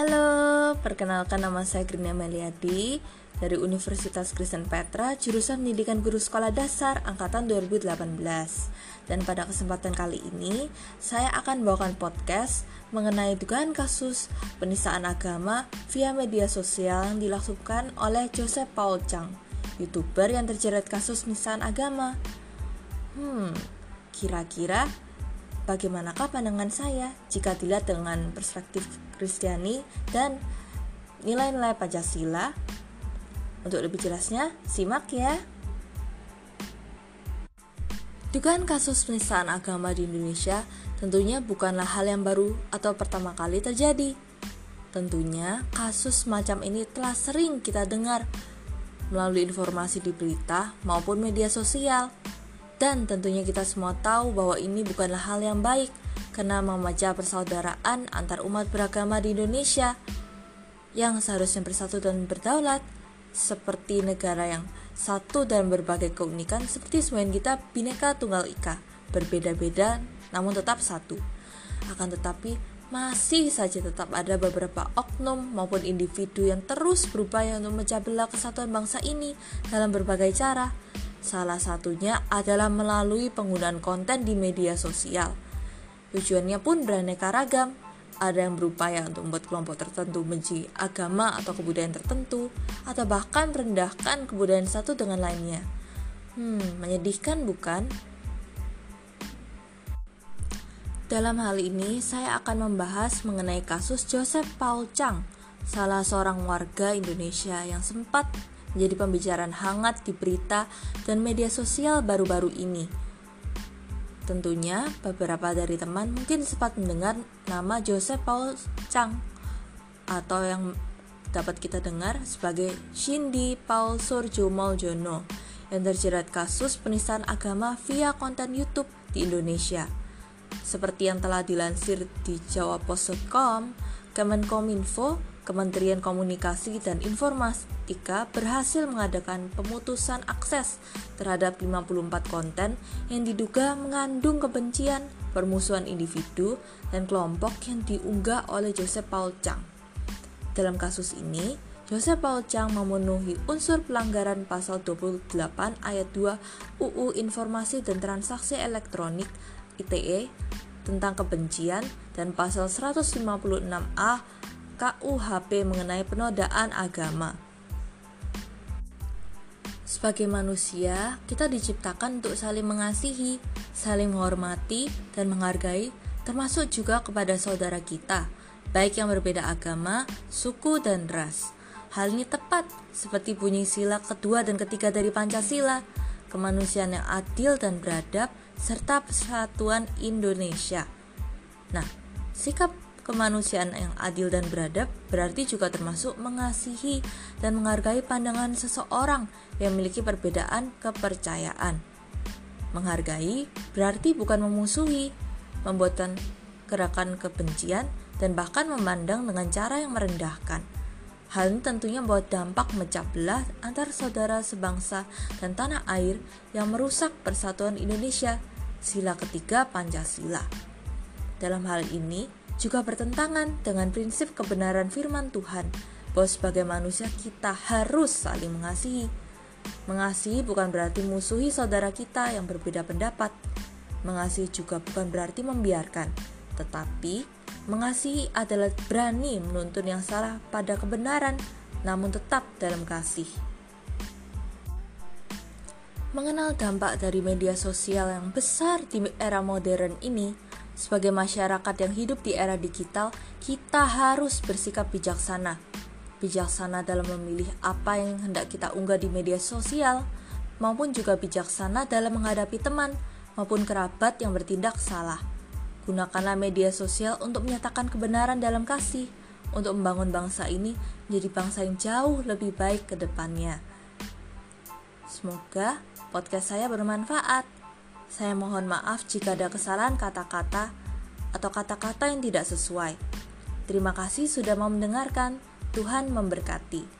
Halo, perkenalkan nama saya Grina Meliadi dari Universitas Kristen Petra, jurusan Pendidikan Guru Sekolah Dasar angkatan 2018. Dan pada kesempatan kali ini, saya akan bawakan podcast mengenai dugaan kasus penistaan agama via media sosial yang dilakukan oleh Joseph Paul Chang, YouTuber yang terjerat kasus penistaan agama. Hmm, kira-kira bagaimanakah pandangan saya jika dilihat dengan perspektif Kristiani dan nilai-nilai Pancasila? Untuk lebih jelasnya, simak ya. Dugaan kasus penistaan agama di Indonesia tentunya bukanlah hal yang baru atau pertama kali terjadi. Tentunya kasus semacam ini telah sering kita dengar melalui informasi di berita maupun media sosial. Dan tentunya kita semua tahu bahwa ini bukanlah hal yang baik karena memecah persaudaraan antar umat beragama di Indonesia yang seharusnya bersatu dan berdaulat seperti negara yang satu dan berbagai keunikan seperti semuanya kita bineka tunggal ika berbeda-beda namun tetap satu. Akan tetapi masih saja tetap ada beberapa oknum maupun individu yang terus berupaya untuk memecah belah kesatuan bangsa ini dalam berbagai cara Salah satunya adalah melalui penggunaan konten di media sosial. Tujuannya pun beraneka ragam. Ada yang berupaya untuk membuat kelompok tertentu benci agama atau kebudayaan tertentu, atau bahkan merendahkan kebudayaan satu dengan lainnya. Hmm, menyedihkan bukan? Dalam hal ini, saya akan membahas mengenai kasus Joseph Paul Chang, salah seorang warga Indonesia yang sempat menjadi pembicaraan hangat di berita dan media sosial baru-baru ini. Tentunya beberapa dari teman mungkin sempat mendengar nama Joseph Paul Chang atau yang dapat kita dengar sebagai Shindy Paul Surjo Moljono yang terjerat kasus penistaan agama via konten YouTube di Indonesia. Seperti yang telah dilansir di jawapost.com, Kemenkominfo Kementerian Komunikasi dan Informatika berhasil mengadakan pemutusan akses terhadap 54 konten yang diduga mengandung kebencian, permusuhan individu, dan kelompok yang diunggah oleh Joseph Paul Chang. Dalam kasus ini, Joseph Paul Chang memenuhi unsur pelanggaran pasal 28 ayat 2 UU Informasi dan Transaksi Elektronik ITE tentang kebencian dan pasal 156A KUHP mengenai penodaan agama. Sebagai manusia, kita diciptakan untuk saling mengasihi, saling menghormati, dan menghargai, termasuk juga kepada saudara kita, baik yang berbeda agama, suku, dan ras. Hal ini tepat seperti bunyi sila kedua dan ketiga dari Pancasila, kemanusiaan yang adil dan beradab, serta persatuan Indonesia. Nah, sikap Kemanusiaan yang adil dan beradab berarti juga termasuk mengasihi dan menghargai pandangan seseorang yang memiliki perbedaan kepercayaan. Menghargai berarti bukan memusuhi, membuatkan gerakan kebencian, dan bahkan memandang dengan cara yang merendahkan. Hal ini tentunya membawa dampak mecah belah antar saudara sebangsa dan tanah air yang merusak persatuan Indonesia, sila ketiga Pancasila. Dalam hal ini, juga bertentangan dengan prinsip kebenaran firman Tuhan bahwa sebagai manusia kita harus saling mengasihi. Mengasihi bukan berarti musuhi saudara kita yang berbeda pendapat. Mengasihi juga bukan berarti membiarkan, tetapi mengasihi adalah berani menuntun yang salah pada kebenaran, namun tetap dalam kasih. Mengenal dampak dari media sosial yang besar di era modern ini, sebagai masyarakat yang hidup di era digital, kita harus bersikap bijaksana. Bijaksana dalam memilih apa yang hendak kita unggah di media sosial, maupun juga bijaksana dalam menghadapi teman maupun kerabat yang bertindak salah. Gunakanlah media sosial untuk menyatakan kebenaran dalam kasih, untuk membangun bangsa ini menjadi bangsa yang jauh lebih baik ke depannya. Semoga podcast saya bermanfaat. Saya mohon maaf jika ada kesalahan kata-kata atau kata-kata yang tidak sesuai. Terima kasih sudah mau mendengarkan. Tuhan memberkati.